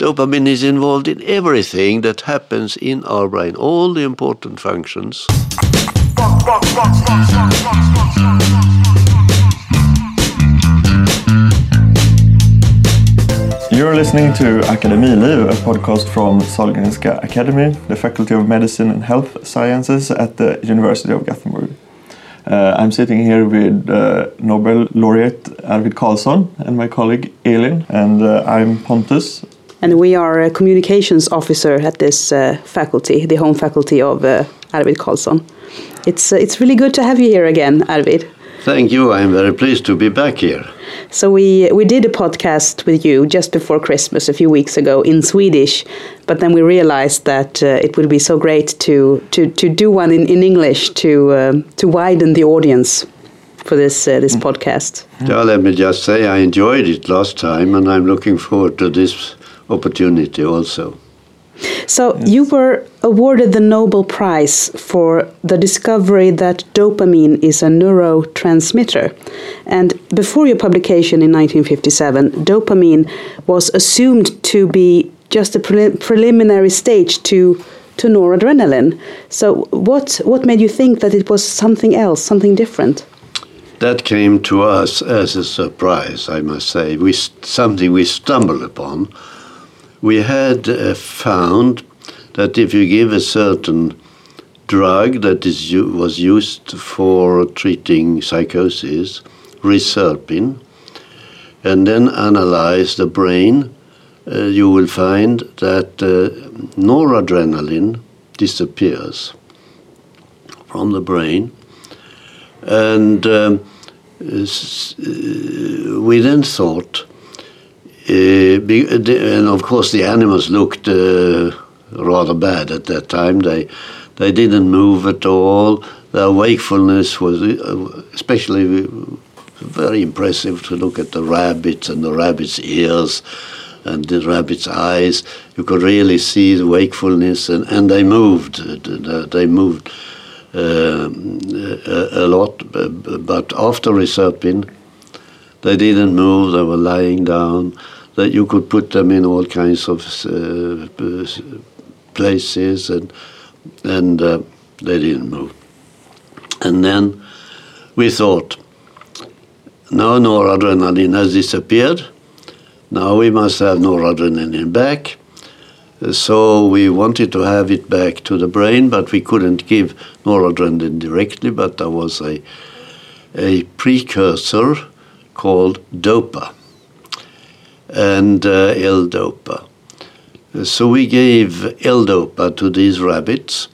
Dopamine is involved in everything that happens in our brain, all the important functions. You're listening to Akademiliv, a podcast from Sahlgrenska Academy, the Faculty of Medicine and Health Sciences at the University of Gothenburg. Uh, I'm sitting here with uh, Nobel laureate Arvid Carlsson and my colleague Elin, and uh, I'm Pontus. And we are a communications officer at this uh, faculty, the home faculty of uh, Arvid Carlsson. It's, uh, it's really good to have you here again, Arvid. Thank you. I'm very pleased to be back here. So we we did a podcast with you just before Christmas a few weeks ago in Swedish, but then we realized that uh, it would be so great to to to do one in, in English to um, to widen the audience for this uh, this podcast. Yeah, let me just say I enjoyed it last time, and I'm looking forward to this opportunity also. So you were awarded the Nobel Prize for the discovery that dopamine is a neurotransmitter. And before your publication in 1957, dopamine was assumed to be just a pre preliminary stage to to noradrenaline. So what what made you think that it was something else, something different? That came to us as a surprise, I must say. We something we stumbled upon we had uh, found that if you give a certain drug that is was used for treating psychosis, reserpine, and then analyze the brain, uh, you will find that uh, noradrenaline disappears from the brain. And um, uh, we then thought and of course, the animals looked uh, rather bad at that time. They they didn't move at all. Their wakefulness was uh, especially very impressive to look at the rabbits and the rabbits' ears and the rabbits' eyes. You could really see the wakefulness, and, and they moved. They moved uh, a, a, lot. But after reserpine, they didn't move. They were lying down that you could put them in all kinds of uh, places, and and uh, they didn't move. And then we thought, now noradrenaline has disappeared. Now we must have noradrenaline back. So we wanted to have it back to the brain, but we couldn't give noradrenaline directly. But there was a a precursor called DOPA and uh, L-DOPA. So we gave L-DOPA to these rabbits,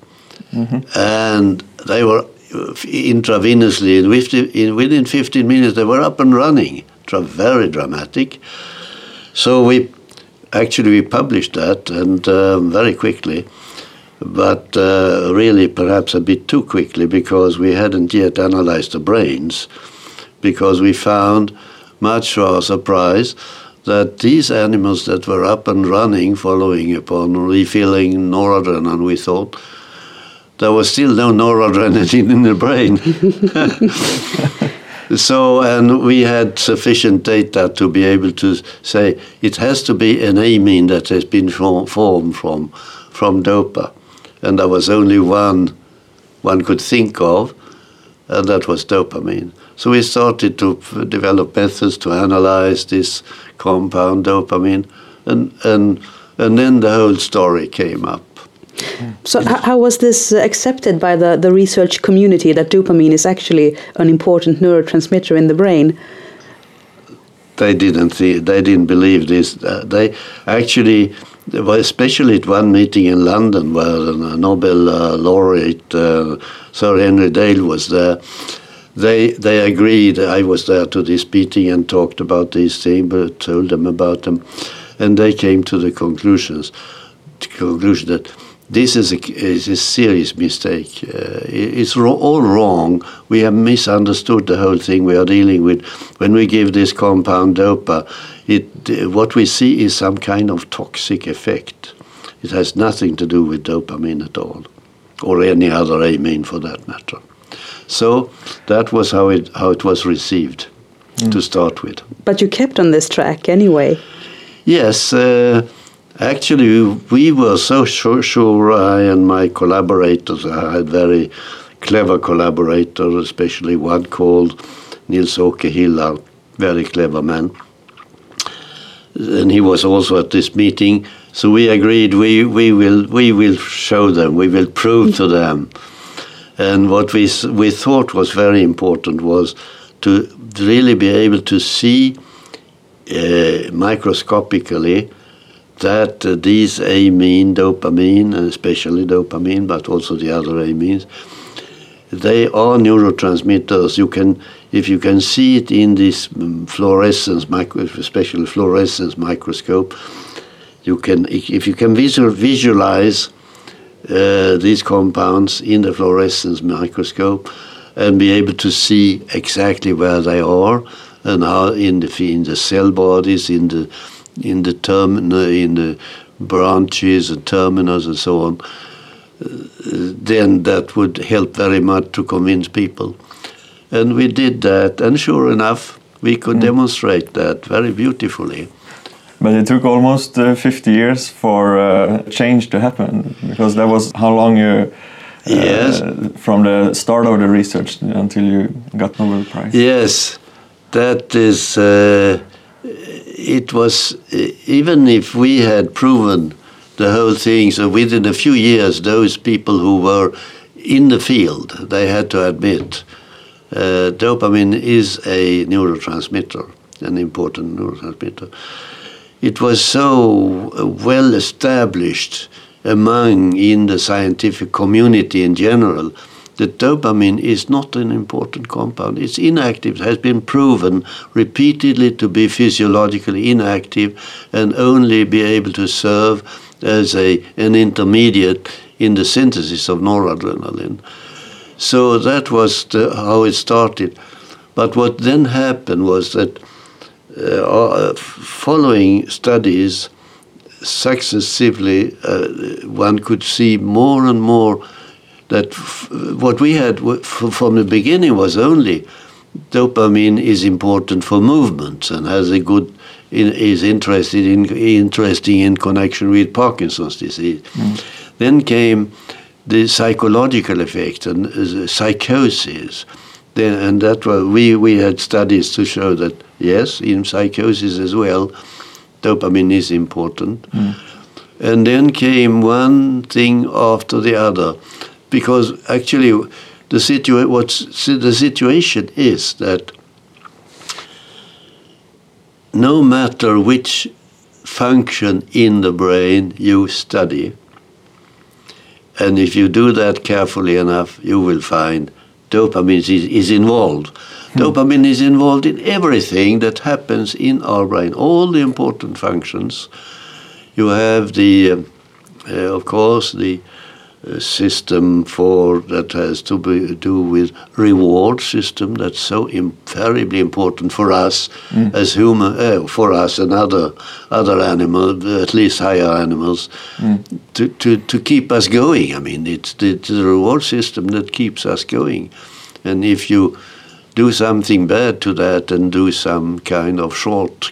mm-hmm. and they were intravenously, in, within 15 minutes, they were up and running. Very dramatic. So we actually we published that, and um, very quickly, but uh, really perhaps a bit too quickly because we hadn't yet analyzed the brains, because we found, much to our surprise, that these animals that were up and running, following upon refilling noradrenaline, we thought there was still no noradrenaline in the brain. so, and we had sufficient data to be able to say it has to be an amine that has been formed from, from DOPA. And there was only one one could think of, and that was dopamine. So we started to develop methods to analyze this compound dopamine, and and and then the whole story came up. So how was this accepted by the, the research community that dopamine is actually an important neurotransmitter in the brain? They didn't see, they didn't believe this. Uh, they actually, especially at one meeting in London where a Nobel uh, laureate uh, Sir Henry Dale was there they they agreed. I was there to this meeting and talked about these things, but told them about them, and they came to the conclusions, the conclusion that this is a, is a serious mistake. Uh, it's all wrong. We have misunderstood the whole thing we are dealing with. When we give this compound dopa, it uh, what we see is some kind of toxic effect. It has nothing to do with dopamine at all, or any other amine for that matter. So that was how it how it was received mm. to start with. But you kept on this track anyway. Yes, uh, Actually, we were so sure, sure, I and my collaborators, I had very clever collaborators, especially one called Nils Åke Hillarp, very clever man. And he was also at this meeting. So we agreed we, we, will, we will show them, we will prove to them. And what we, we thought was very important was to really be able to see uh, microscopically that uh, these amine, dopamine, and especially dopamine, but also the other amines, they are neurotransmitters. You can, if you can see it in this um, fluorescence, micro, especially fluorescence microscope, you can, if you can visual, visualize uh, these compounds in the fluorescence microscope and be able to see exactly where they are and how in the in the cell bodies, in the in the terminal, in the branches and terminals and so on, then that would help very much to convince people. And we did that, and sure enough, we could mm. demonstrate that very beautifully. But it took almost uh, 50 years for uh, change to happen, because that was how long you. Uh, yes. From the start of the research until you got Nobel Prize. Yes, that is. Uh, it was even if we had proven the whole thing. So within a few years, those people who were in the field, they had to admit uh, dopamine is a neurotransmitter, an important neurotransmitter. It was so well established among in the scientific community in general that dopamine is not an important compound. It's inactive. It has been proven repeatedly to be physiologically inactive and only be able to serve as a, an intermediate in the synthesis of noradrenaline. So that was the, how it started. But what then happened was that uh, uh following studies, successively, uh, one could see more and more that what we had from the beginning was only dopamine is important for movement and has a good in, is interested in interesting in connection with Parkinson's disease. Mm. Then came the psychological effect and uh, psychosis. Then, and that was, we, we had studies to show that yes, in psychosis as well, dopamine is important. Mm. And then came one thing after the other, because actually the situa- what's the situation is that no matter which function in the brain you study, and if you do that carefully enough, you will find dopamine is, is involved. Hmm. Dopamine is involved in everything that happens in our brain, all the important functions. You have the, uh, uh, of course, the system for that has to be, do with reward system that's so invariably important for us mm. as human uh, for us and other other animals at least higher animals mm. to, to, to keep us going I mean it's the, it's the reward system that keeps us going and if you do something bad to that and do some kind of short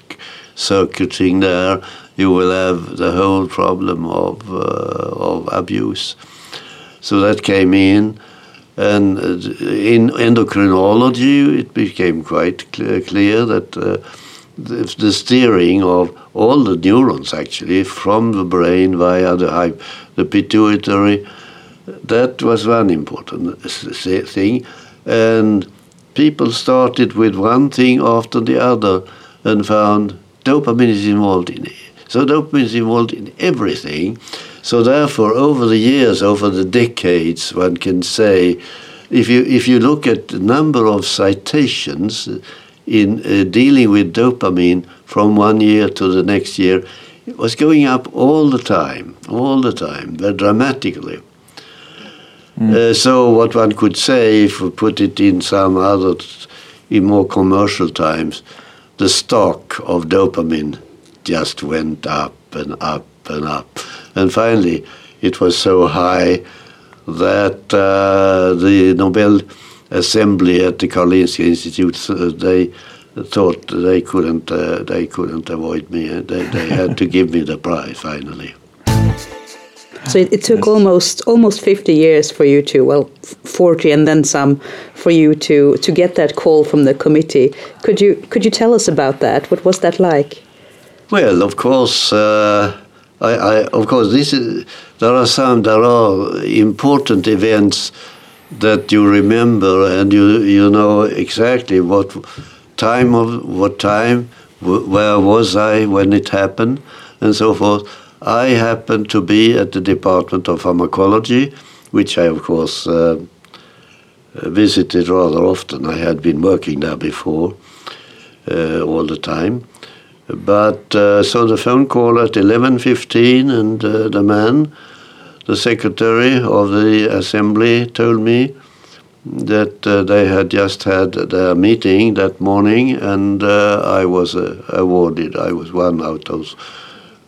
circuiting there you will have the whole problem of uh, of abuse so that came in. And uh, in endocrinology, it became quite clear, clear that uh, the, the, steering of all the neurons, actually, from the brain via the, the pituitary, that was one important thing. And people started with one thing after the other and found dopamine is involved in it. So dopamine is involved in everything. So therefore, over the years, over the decades, one can say, if you if you look at the number of citations in uh, dealing with dopamine from one year to the next year, it was going up all the time, all the time, very dramatically. Mm. Uh, so what one could say, if we put it in some other, in more commercial times, the stock of dopamine just went up and up and up. And finally, it was so high that uh, the Nobel Assembly at the Karolinska Institute, uh, they thought they couldn't uh, they couldn't avoid me. They, they had to give me the prize finally. So it, it took yes. almost almost 50 years for you to well 40 and then some for you to to get that call from the committee. Could you could you tell us about that? What was that like? Well, of course, uh, I, I, of course this is there are some there are important events that you remember and you you know exactly what time of what time where was I when it happened and so forth I happened to be at the Department of Pharmacology, which I, of course, uh, visited rather often. I had been working there before uh, all the time. But uh, so the phone call at 11.15 and uh, the man, the secretary of the assembly told me that uh, they had just had their meeting that morning and uh, I was awarded. I was one out of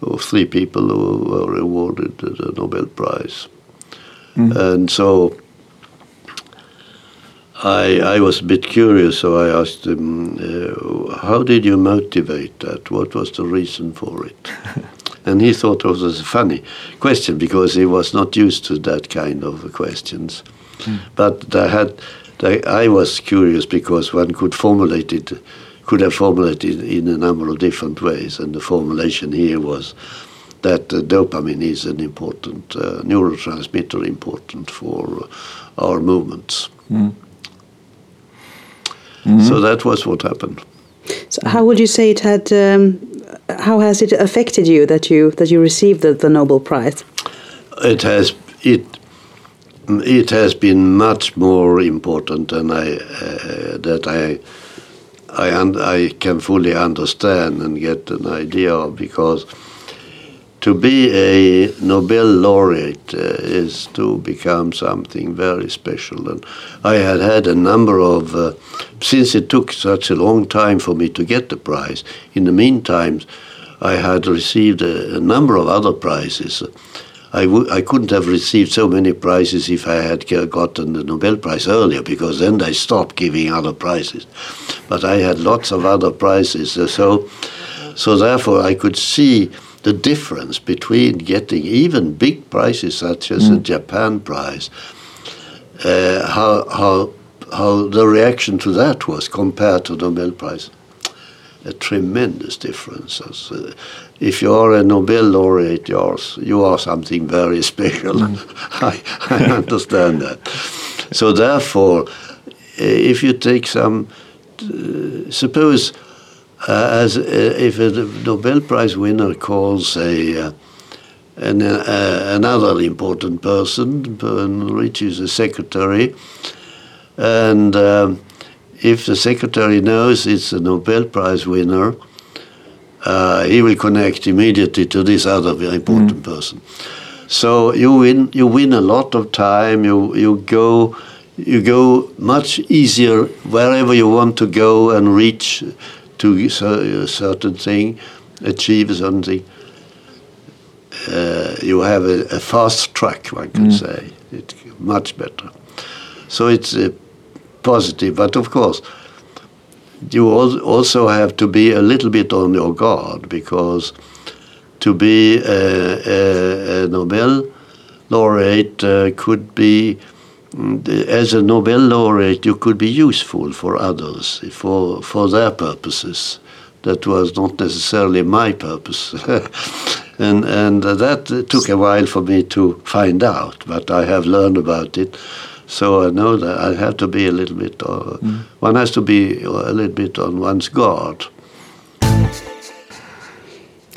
of three people who were awarded the Nobel Prize. Mm. And so I, I was a bit curious, so I asked him, uh, How did you motivate that? What was the reason for it? and he thought it was a funny question because he was not used to that kind of questions. Mm. But I, had, I was curious because one could formulate it could have formulated in a number of different ways, and the formulation here was that uh, dopamine is an important uh, neurotransmitter, important for uh, our movements. Mm. Mm-hmm. So that was what happened. So how would you say it had? Um, how has it affected you that you that you received the, the Nobel Prize? It has it it has been much more important than I uh, that I I, un- I can fully understand and get an idea of because to be a Nobel laureate uh, is to become something very special. And I had had a number of, uh, since it took such a long time for me to get the prize, in the meantime, I had received a, a number of other prizes. I w- I couldn't have received so many prizes if I had gotten the Nobel Prize earlier, because then they stopped giving other prizes. But I had lots of other prizes, uh, so so therefore I could see the difference between getting even big prizes such as mm. the Japan Prize, uh, how how how the reaction to that was compared to the Nobel Prize. A tremendous difference. Uh, if you are a Nobel laureate, you are, you are something very special. Mm. I, I understand that. So therefore, eh, if you take some, uh, suppose uh, as uh, if a Nobel Prize winner calls a uh, an, uh, another important person, which is a secretary, and um, if the secretary knows it's a Nobel Prize winner, uh, he will connect immediately to this other very important mm. person. So you win you win a lot of time. You you go you go much easier wherever you want to go and reach to a certain thing, achieve something. Uh, you have a, a, fast track, one can mm. say. It's much better. So it's uh, positive, but of course you also have to be a little bit on your guard because to be a, a, a Nobel laureate uh, could be, as a Nobel laureate, you could be useful for others, for, for their purposes. That was not necessarily my purpose. and, and that took a while for me to find out, but I have learned about it. So I know that I have to be a little bit, uh, mm. one has to be a little bit on one's guard.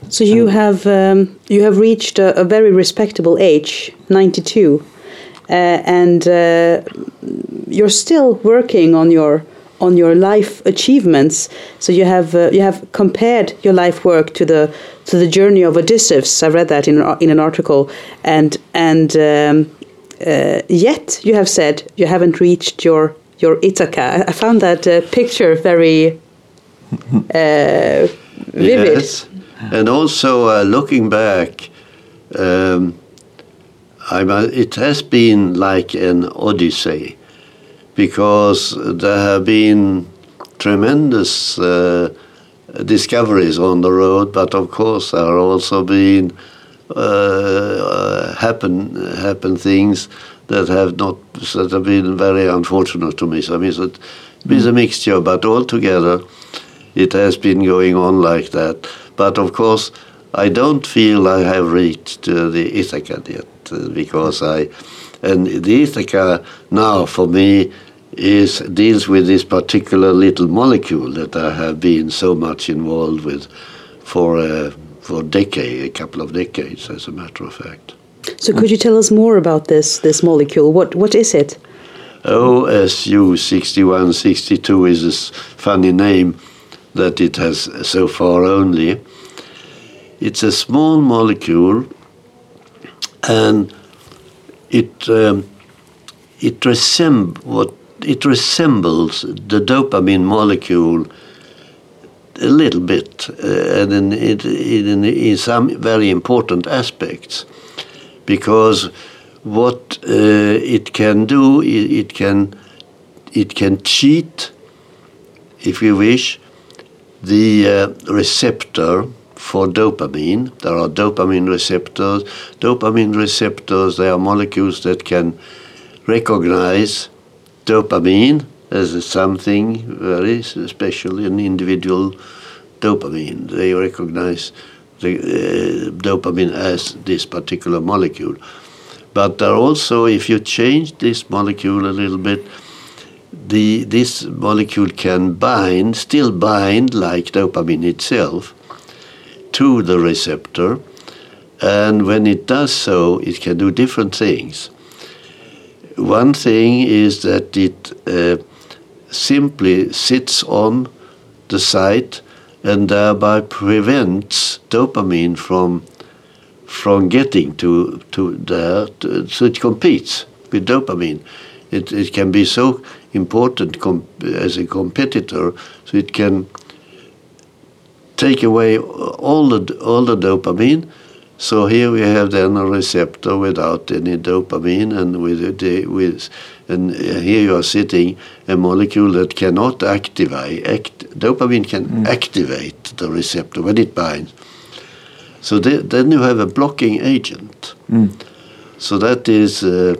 So you have um, you have reached a, a, very respectable age, ninety two, uh, and uh, you're still working on your on your life achievements. So you have uh, you have compared your life work to the to the journey of Odysseus. I read that in in an article, and and um, uh, yet you have said you haven't reached your your Ithaca. I found that uh, picture very uh, vivid. Yes, and also uh, looking back, um, it has been like an odyssey because there have been tremendous uh, discoveries on the road, but of course there are also been uh, happen happen things that have not that have been very unfortunate to me. So I mean, it is a mixture, but altogether, it has been going on like that. But of course, I don't feel I have reached uh, the Ithaca yet uh, because I, and the Ithaca now for me is deals with this particular little molecule that I have been so much involved with for uh, for a decade, a couple of decades, as a matter of fact. So, could you tell us more about this this molecule? What what is it? OSU 6162 is a funny name that it has so far only. It's a small molecule, and it um, it resemb- what it resembles the dopamine molecule a little bit, uh, and in, it, in, in some very important aspects, because what uh, it can do, it, it, can it can cheat, if you wish, the uh, receptor for dopamine. There are dopamine receptors. Dopamine receptors, they are molecules that can recognize dopamine as something very special in individual dopamine. They recognize the uh, dopamine as this particular molecule. But there also, if you change this molecule a little bit, the, this molecule can bind, still bind like dopamine itself, to the receptor. And when it does so, it can do different things. One thing is that it uh, simply sits on the site and thereby prevents dopamine from from getting to to there. To, so it competes with dopamine. It, it can be so important as a competitor, so it can take away all the all the dopamine. So here we have then a receptor without any dopamine, and with the, with and here you are sitting a molecule that cannot activate. Act, dopamine can mm. activate the receptor when it binds. So then you have a blocking agent. Mm. So that is uh,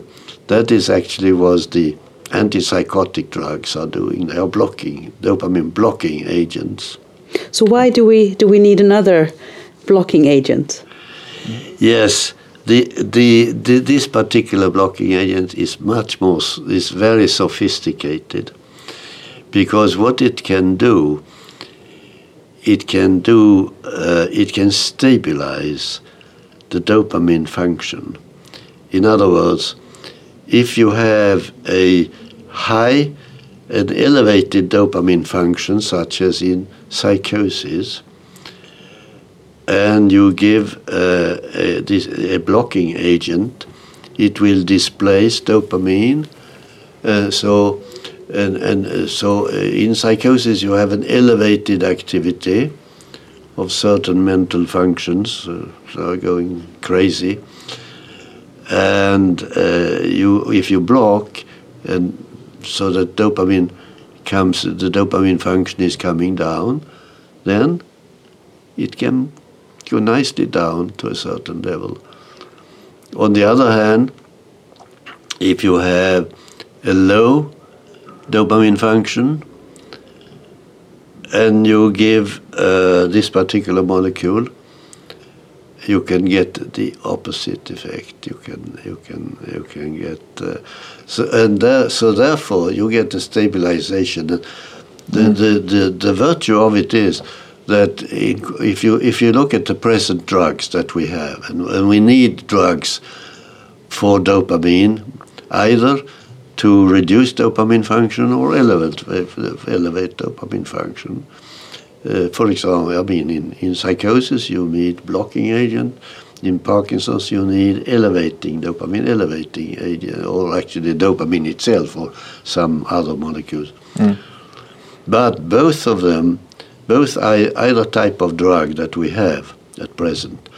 that is actually was the antipsychotic drugs are doing. They are blocking dopamine blocking agents. So why do we do we need another blocking agent? Yes, the, the, the this particular blocking agent is much more is very sophisticated because what it can do it can do uh, it can stabilize the dopamine function. In other words, if you have a high and elevated dopamine function, such as in psychosis, and you give uh, a, a, blocking agent, it will displace dopamine. Uh, so and, and uh, so uh, in psychosis, you have an elevated activity of certain mental functions, uh, so going crazy. And you, if you block, and so that dopamine comes, the dopamine function is coming down, then it can go nicely down to a certain level. On the other hand, if you have a low dopamine function, and you give uh, this particular molecule, you can get the opposite effect. You can you can you can get uh, so and there, so therefore you get the stabilization. The, mm. the, the, the virtue of it is that if you if you look at the present drugs that we have, and, and we need drugs for dopamine, either to reduce dopamine function or elevate, elevate dopamine function. Uh, for example, I mean, in, in psychosis, you need blocking agent. In Parkinson's, you need elevating dopamine, elevating agent, or actually dopamine itself, or some other molecules. Mm. But both of them, both either type of drug that we have at present,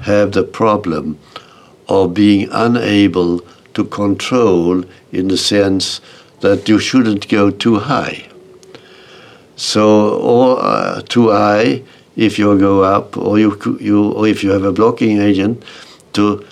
have the problem of being unable to control in the sense that you shouldn't go too high. So, or uh, too high if you go up, or you, you, or if you have a blocking agent, to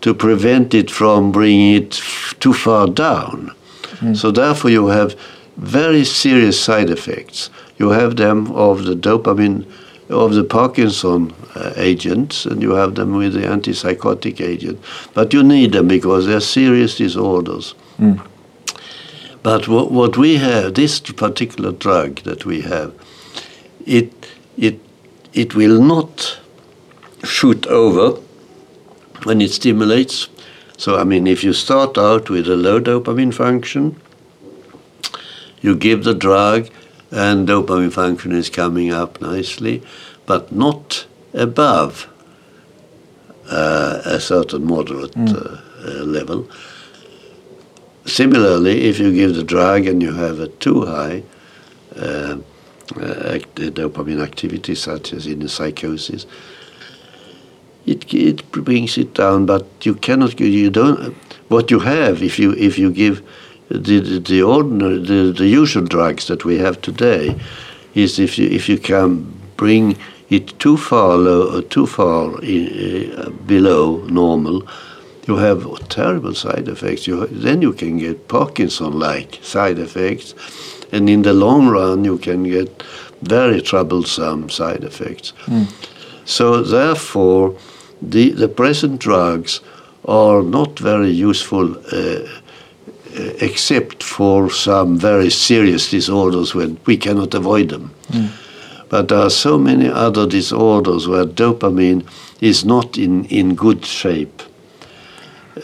to prevent it from bringing it too far down. Mm. So therefore, you have very serious side effects. You have them of the dopamine, of the Parkinson uh, agents, and you have them with the antipsychotic agent. But you need them because they're serious disorders. Mm. But what, what we have, this particular drug that we have, it it it will not shoot over when it stimulates. So, I mean, if you start out with a low dopamine function, you give the drug, and dopamine function is coming up nicely, but not above uh, a certain moderate mm. uh, uh, level. Similarly, if you give the drug and you have a too high uh, uh, dopamine activity, such as in the psychosis, it, it brings it down, but you cannot, you don't, what you have if you, if you give the, the, the ordinary, the, the usual drugs that we have today, is if you, if you can bring it too far low, or too far in, uh, below normal, you have terrible side effects. You, then you can get Parkinson-like side effects, and in the long run, you can get very troublesome side effects. Mm. So therefore, the, the present drugs are not very useful uh, uh, except for some very serious disorders when we cannot avoid them. Mm. But there are so many other disorders where dopamine is not in, in good shape.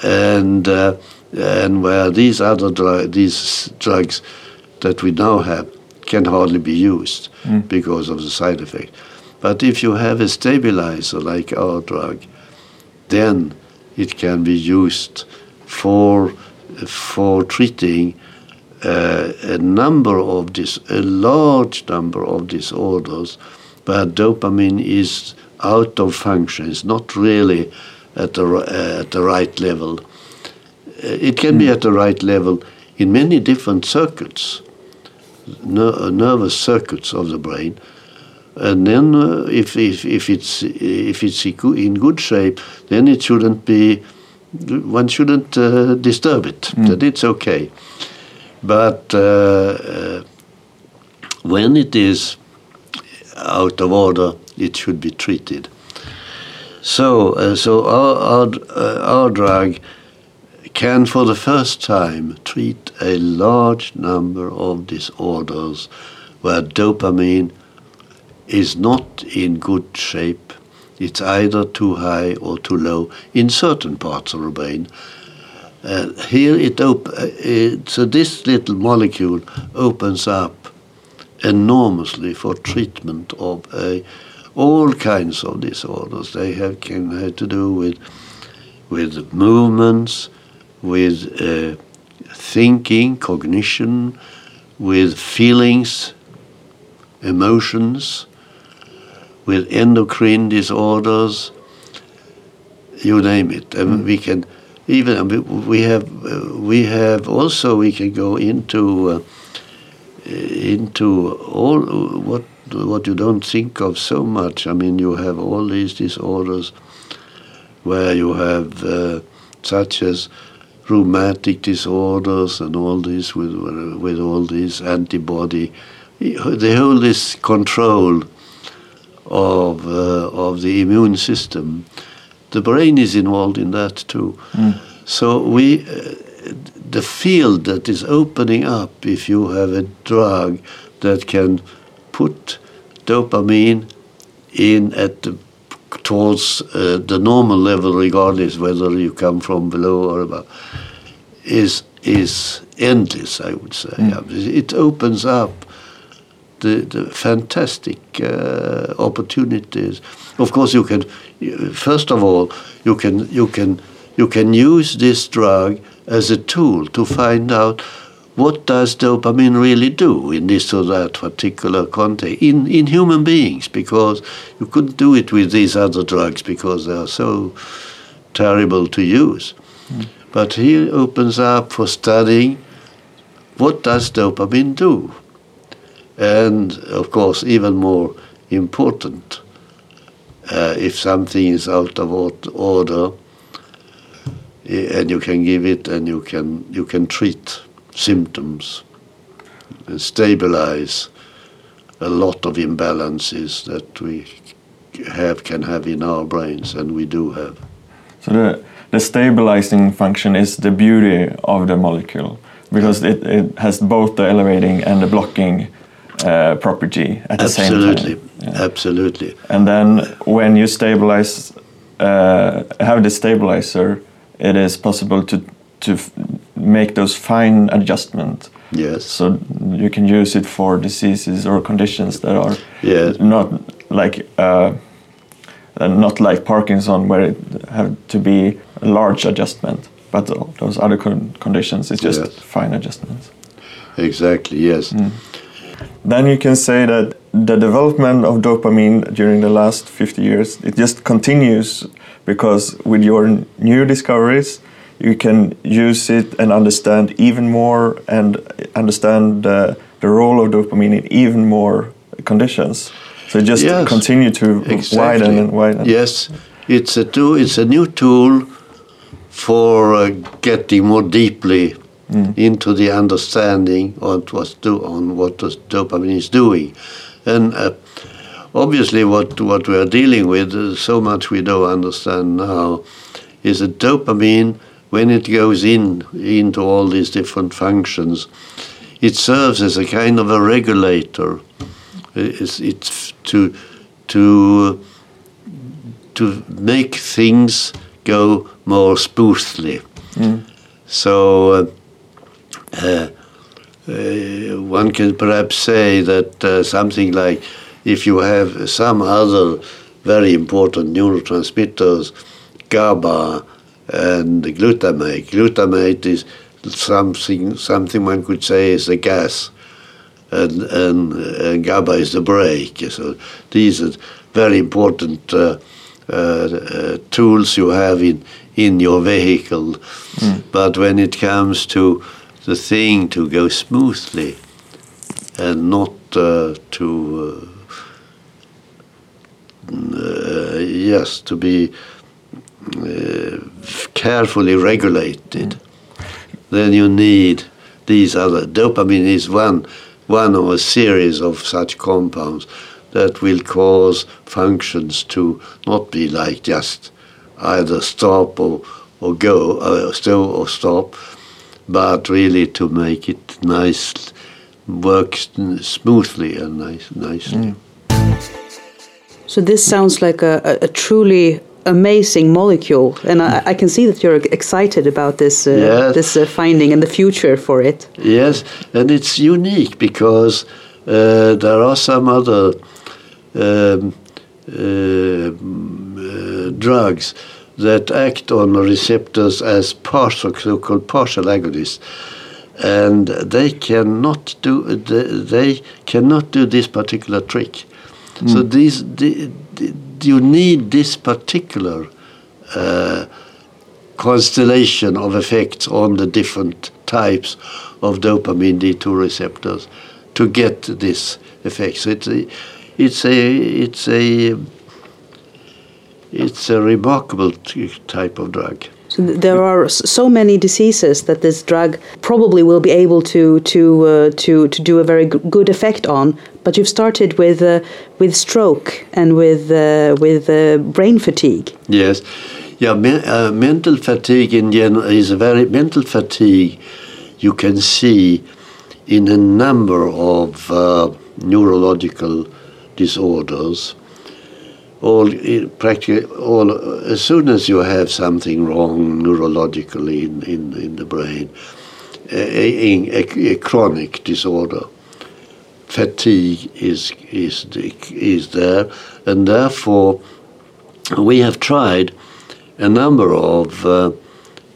And, uh, and where these other dr these drugs that we now have can hardly be used mm. because of the side effect. But if you have a stabilizer like our drug, then it can be used for for treating uh, a number of this, a large number of disorders where dopamine is out of function. It's not really at the uh, at the right level. Uh, it can mm. be at the right level in many different circuits, ner nervous circuits of the brain and then uh, if, if, if it's if it's in good shape, then it shouldn't be one shouldn't uh, disturb it. Mm. That it's okay. But uh, uh, when it is out of order, it should be treated. So, uh, so our our, uh, our drug can, for the first time, treat a large number of disorders where dopamine is not in good shape. It's either too high or too low in certain parts of the brain. Uh, here it, op- uh, it, so this little molecule opens up enormously for treatment of uh, all kinds of disorders. They have can have to do with with movements, with uh, thinking, cognition, with feelings, emotions, with endocrine disorders, you name it. And mm. we can even we have we have also we can go into uh, into all what what you don't think of so much. I mean, you have all these disorders where you have uh, such as rheumatic disorders and all this with with all these antibody. The whole this control of, uh, of the immune system, the brain is involved in that too. Mm. So we, uh, the field that is opening up if you have a drug that can put dopamine in at the, towards uh, the normal level, regardless whether you come from below or above, is is endless. I would say mm. it opens up the, the fantastic uh, opportunities. Of course, you can. First of all, you can you can you can use this drug as a tool to find out what does dopamine really do in this or that particular context in, in human beings because you couldn't do it with these other drugs because they are so terrible to use. Mm. But he opens up for studying what does dopamine do And of course, even more important, uh, if something is out of order, eh, and you can give it, and you can you can treat symptoms and stabilize a lot of imbalances that we have can have in our brains, and we do have. So the the stabilizing function is the beauty of the molecule because it, it has both the elevating and the blocking uh, property at the absolutely. same time. Yeah. Absolutely. And then when you stabilize, uh, have the stabilizer, it is possible to to make those fine adjustments. Yes. So you can use it for diseases or conditions that are yes. not like uh, not like Parkinson, where it have to be a large adjustment. But those other con conditions, it's just yes. fine adjustments. Exactly. Yes. Mm. Then you can say that the development of dopamine during the last 50 years it just continues because with your new discoveries you can use it and understand even more and understand uh, the role of dopamine in even more conditions. So just yes, continue to exactly. widen and widen. Yes, it's a tool. It's a new tool for uh, getting more deeply mm. into the understanding on what do on what the dopamine is doing, and uh, obviously what what we are dealing with, uh, so much we don't understand now, is that dopamine when it goes in into all these different functions, it serves as a kind of a regulator. It's, it's to to to make things go more smoothly. Mm. So uh, uh, uh, one can perhaps say that uh, something like if you have some other very important neurotransmitters, GABA, and glutamate. Glutamate is something something one could say is a gas, and and, and GABA is the brake. So these are very important uh, uh, uh, tools you have in in your vehicle. Mm. But when it comes to the thing to go smoothly and not uh, to uh, yes to be uh, carefully regulated, then you need these other. Dopamine is one, one of a series of such compounds that will cause functions to not be like just either stop or, or go, uh, still or stop, but really to make it nice, work smoothly and nice, nicely. Mm. So this sounds like a, a truly amazing molecule, and I, I, can see that you're excited about this uh, yes. this uh, finding and the future for it. Yes, and it's unique because uh, there are some other um, uh, uh, drugs that act on receptors as partial, so-called partial agonists, and they cannot do they cannot do this particular trick. Mm. So these the, the, you need this particular uh, constellation of effects on the different types of dopamine D2 receptors to get this effect. So it's a, it's a, it's a, it's a remarkable type of drug. So there are so many diseases that this drug probably will be able to to uh, to to do a very good effect on. But you've started with uh, with stroke and with uh, with uh, brain fatigue. Yes, yeah. Me uh, mental fatigue in general is a very mental fatigue. You can see in a number of uh, neurological disorders all practically all as soon as you have something wrong neurologically in, in, in the brain a, a, a chronic disorder fatigue is is is there and therefore we have tried a number of uh,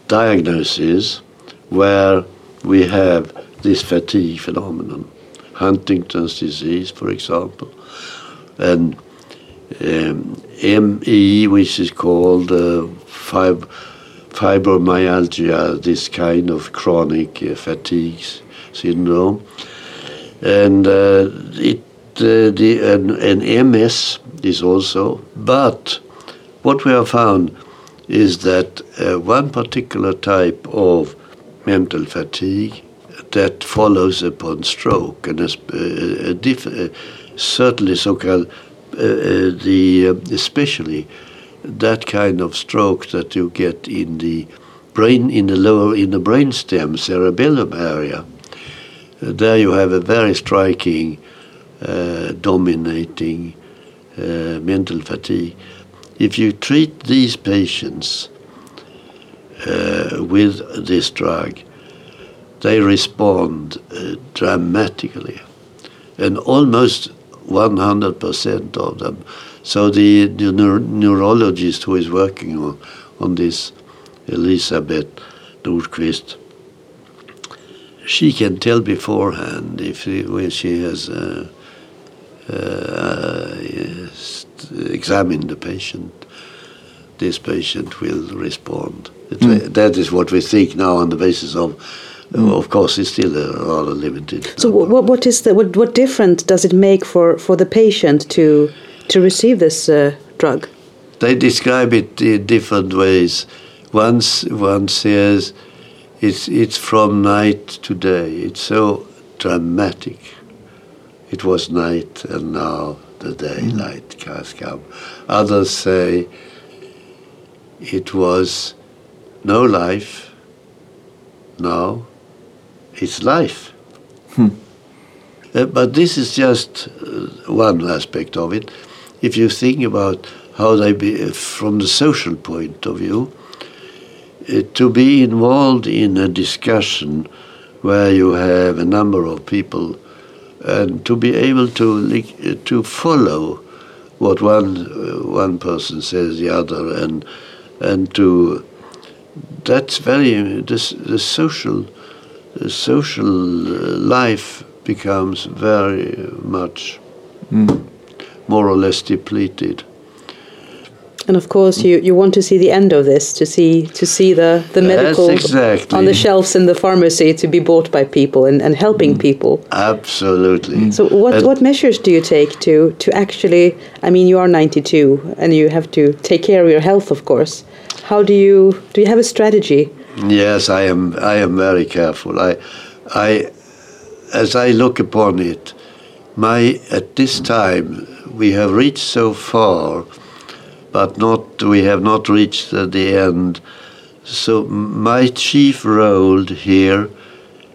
diagnoses where we have this fatigue phenomenon. Huntington's disease for example and um, ME, which is called uh, fib fibromyalgia, this kind of chronic uh, fatigue syndrome. and uh, it uh, the an, an MS is also. But what we have found is that uh, one particular type of mental fatigue that follows upon stroke, and a, a, a diff, uh, certainly so-called uh, uh, the especially that kind of stroke that you get in the brain in the lower in the brainstem cerebellum area. there you have a very striking uh, dominating uh, mental fatigue. If you treat these patients uh, with this drug, they respond uh, dramatically, and almost 100% of them. So the, the neuro neurologist who is working on, on this, Elisabeth Nordqvist, she can tell beforehand if when she has uh, uh, examine the patient, this patient will respond. Mm. That is what we think now on the basis of. Mm. Of course, it's still a rather limited. So, what, what is the what, what difference does it make for, for the patient to to receive this uh, drug? They describe it in different ways. Once one says it's it's from night to day. It's so dramatic it was night and now the daylight mm. has come. Others say it was no life, now it's life. Hmm. Uh, but this is just uh, one aspect of it. If you think about how they be, uh, from the social point of view, uh, to be involved in a discussion where you have a number of people and to be able to to follow what one one person says the other and and to that's very this the social social life becomes very much mm. more or less depleted and of course, you, you want to see the end of this, to see to see the, the medical exactly. on the shelves in the pharmacy to be bought by people and, and helping mm. people. Absolutely. So what, and what measures do you take to, to actually, I mean, you are 92 and you have to take care of your health, of course. How do you, do you have a strategy? Yes, I am, I am very careful. I, I, as I look upon it, my, at this time, we have reached so far but not we have not reached the end. So my chief role here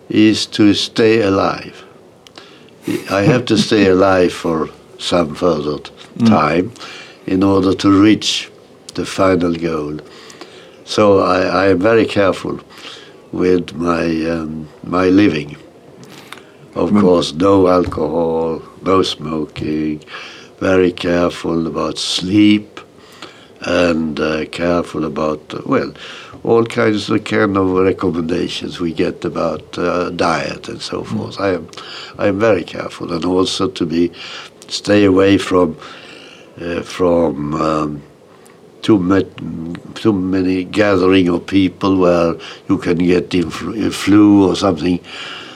is to stay alive. I have to stay alive for some further mm. time mm. in order to reach the final goal. So I, I am very careful with my um, my living. Of mm. course, no alcohol, no smoking. Very careful about sleep and uh, careful about, well, all kinds of kind of recommendations we get about uh, diet and so mm. forth. I am, I am very careful, and also to be stay away from uh, from um, too, too many gathering of people where you can get influ flu or something.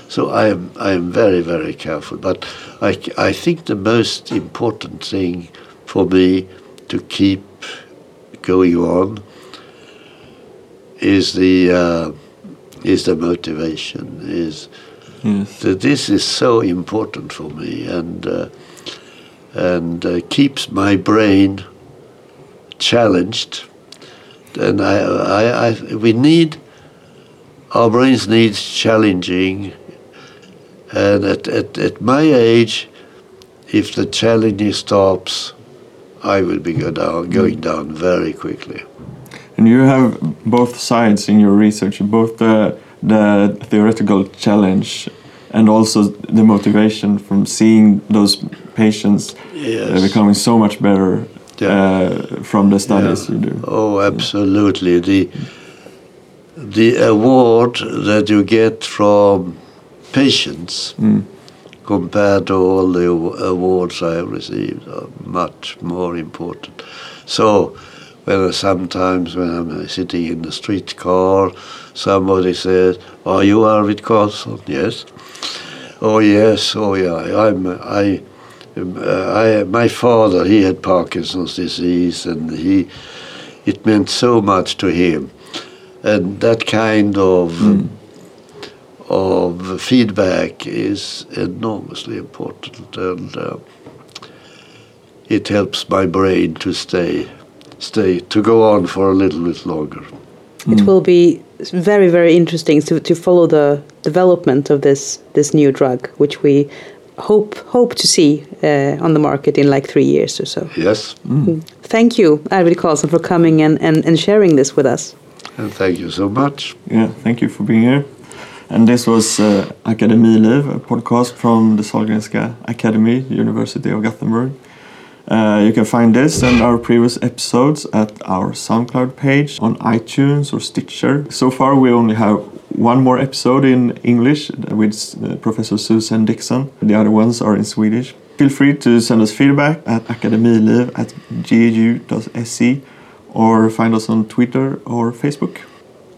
So I am I am very very careful. But I I think the most important thing for me to keep going on is the uh, is the motivation is yes. that this is so important for me and uh, and uh, keeps my brain challenged and I, I, I, we need our brains need challenging and at, at, at my age if the challenging stops I will be go down, going down very quickly. And you have both sides in your research, both the, the theoretical challenge and also the motivation from seeing those patients uh, yes. becoming so much better yeah. uh, from the studies yeah. you do. Oh, absolutely. The the award that you get from patients mm compared to all the awards I have received are much more important. So when sometimes when I'm sitting in the street car, somebody says, "Are you Arvid Carlsson?" Yes. Oh yes, oh yeah. I'm I, I my father he had Parkinson's disease and he it meant so much to him, and that kind of. Mm. Of feedback is enormously important, and uh, it helps my brain to stay, stay to go on for a little bit longer. It will be very, very interesting to, to follow the development of this this new drug, which we hope hope to see uh, on the market in like three years or so. Yes, Mm. Thank you, Arvid Carlsson, for coming and, and, and sharing this with us. and thank you so much. Yeah, thank you for being here. And this was uh, Akademiliv, a podcast from the Sahlgrenska Academy, University of Gothenburg. Uh, you can find this and our previous episodes at our SoundCloud page on iTunes or Stitcher. So far, we only have one more episode in English with uh, Professor Susan Dixon. The other ones are in Swedish. Feel free to send us feedback at akademiliv at gau.se or find us on Twitter or Facebook.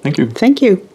Thank you. Thank you.